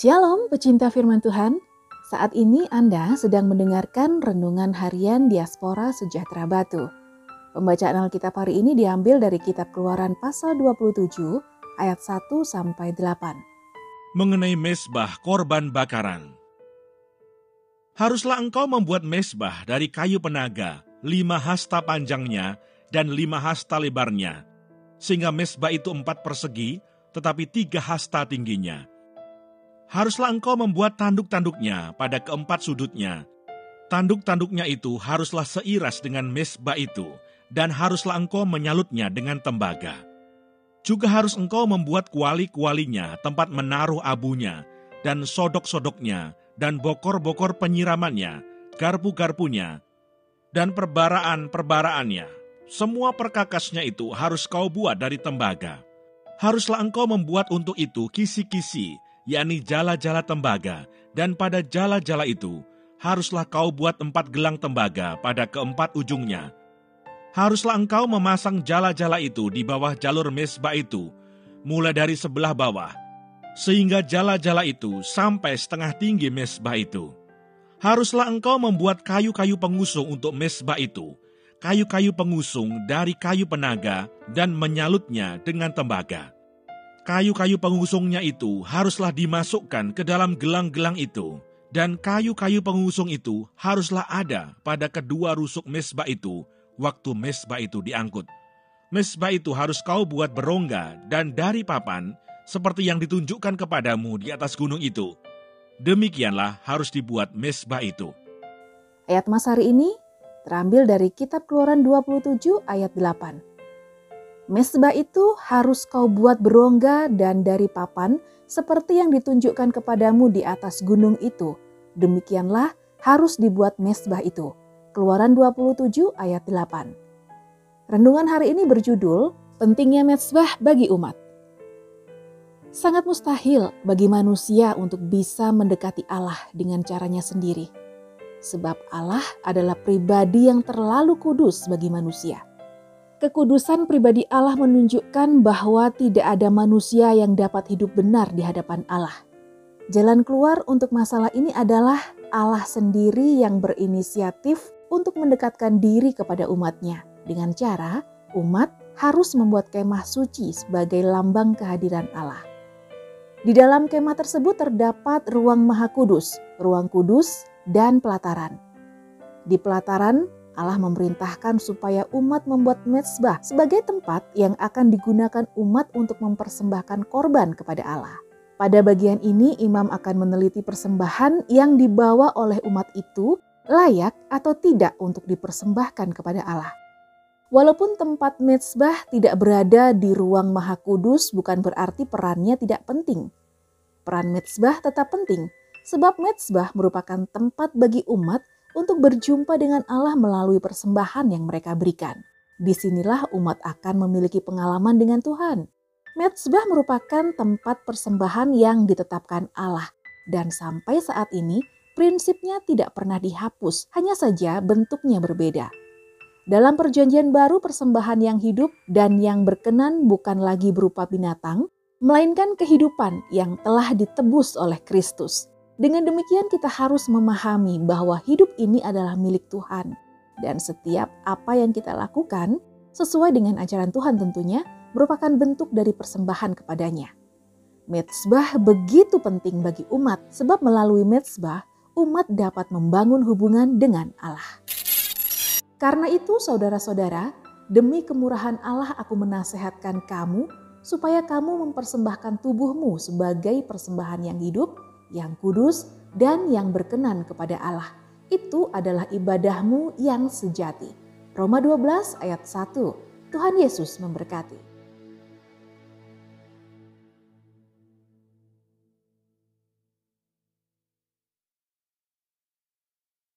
Shalom pecinta firman Tuhan. Saat ini Anda sedang mendengarkan renungan harian Diaspora Sejahtera Batu. Pembacaan Alkitab hari ini diambil dari kitab Keluaran pasal 27 ayat 1 sampai 8. Mengenai mesbah korban bakaran. Haruslah engkau membuat mesbah dari kayu penaga, lima hasta panjangnya dan lima hasta lebarnya, sehingga mesbah itu empat persegi, tetapi tiga hasta tingginya haruslah engkau membuat tanduk-tanduknya pada keempat sudutnya. Tanduk-tanduknya itu haruslah seiras dengan mesbah itu, dan haruslah engkau menyalutnya dengan tembaga. Juga harus engkau membuat kuali-kualinya tempat menaruh abunya, dan sodok-sodoknya, dan bokor-bokor penyiramannya, garpu-garpunya, dan perbaraan-perbaraannya. Semua perkakasnya itu harus kau buat dari tembaga. Haruslah engkau membuat untuk itu kisi-kisi, yakni jala-jala tembaga, dan pada jala-jala itu haruslah kau buat empat gelang tembaga pada keempat ujungnya. Haruslah engkau memasang jala-jala itu di bawah jalur mesbah itu, mulai dari sebelah bawah, sehingga jala-jala itu sampai setengah tinggi mesbah itu. Haruslah engkau membuat kayu-kayu pengusung untuk mesbah itu, kayu-kayu pengusung dari kayu penaga, dan menyalutnya dengan tembaga Kayu-kayu pengusungnya itu haruslah dimasukkan ke dalam gelang-gelang itu, dan kayu-kayu pengusung itu haruslah ada pada kedua rusuk mesbah itu waktu mesbah itu diangkut. Mesbah itu harus kau buat berongga dan dari papan, seperti yang ditunjukkan kepadamu di atas gunung itu. Demikianlah harus dibuat mesbah itu. Ayat Mas hari ini terambil dari kitab Keluaran 27 ayat 8. Mesbah itu harus kau buat berongga dan dari papan seperti yang ditunjukkan kepadamu di atas gunung itu. Demikianlah harus dibuat mesbah itu. Keluaran 27 ayat 8. Renungan hari ini berjudul Pentingnya Mesbah bagi Umat. Sangat mustahil bagi manusia untuk bisa mendekati Allah dengan caranya sendiri. Sebab Allah adalah pribadi yang terlalu kudus bagi manusia Kekudusan pribadi Allah menunjukkan bahwa tidak ada manusia yang dapat hidup benar di hadapan Allah. Jalan keluar untuk masalah ini adalah Allah sendiri yang berinisiatif untuk mendekatkan diri kepada umatnya dengan cara umat harus membuat kemah suci sebagai lambang kehadiran Allah. Di dalam kemah tersebut terdapat ruang maha kudus, ruang kudus, dan pelataran. Di pelataran Allah memerintahkan supaya umat membuat mezbah sebagai tempat yang akan digunakan umat untuk mempersembahkan korban kepada Allah. Pada bagian ini, imam akan meneliti persembahan yang dibawa oleh umat itu layak atau tidak untuk dipersembahkan kepada Allah. Walaupun tempat mezbah tidak berada di ruang maha kudus bukan berarti perannya tidak penting. Peran mezbah tetap penting, sebab mezbah merupakan tempat bagi umat untuk berjumpa dengan Allah melalui persembahan yang mereka berikan. Di sinilah umat akan memiliki pengalaman dengan Tuhan. Mezbah merupakan tempat persembahan yang ditetapkan Allah dan sampai saat ini prinsipnya tidak pernah dihapus, hanya saja bentuknya berbeda. Dalam perjanjian baru persembahan yang hidup dan yang berkenan bukan lagi berupa binatang, melainkan kehidupan yang telah ditebus oleh Kristus. Dengan demikian kita harus memahami bahwa hidup ini adalah milik Tuhan. Dan setiap apa yang kita lakukan sesuai dengan ajaran Tuhan tentunya merupakan bentuk dari persembahan kepadanya. Mezbah begitu penting bagi umat sebab melalui mezbah umat dapat membangun hubungan dengan Allah. Karena itu saudara-saudara, demi kemurahan Allah aku menasehatkan kamu supaya kamu mempersembahkan tubuhmu sebagai persembahan yang hidup, yang kudus, dan yang berkenan kepada Allah. Itu adalah ibadahmu yang sejati. Roma 12 ayat 1. Tuhan Yesus memberkati.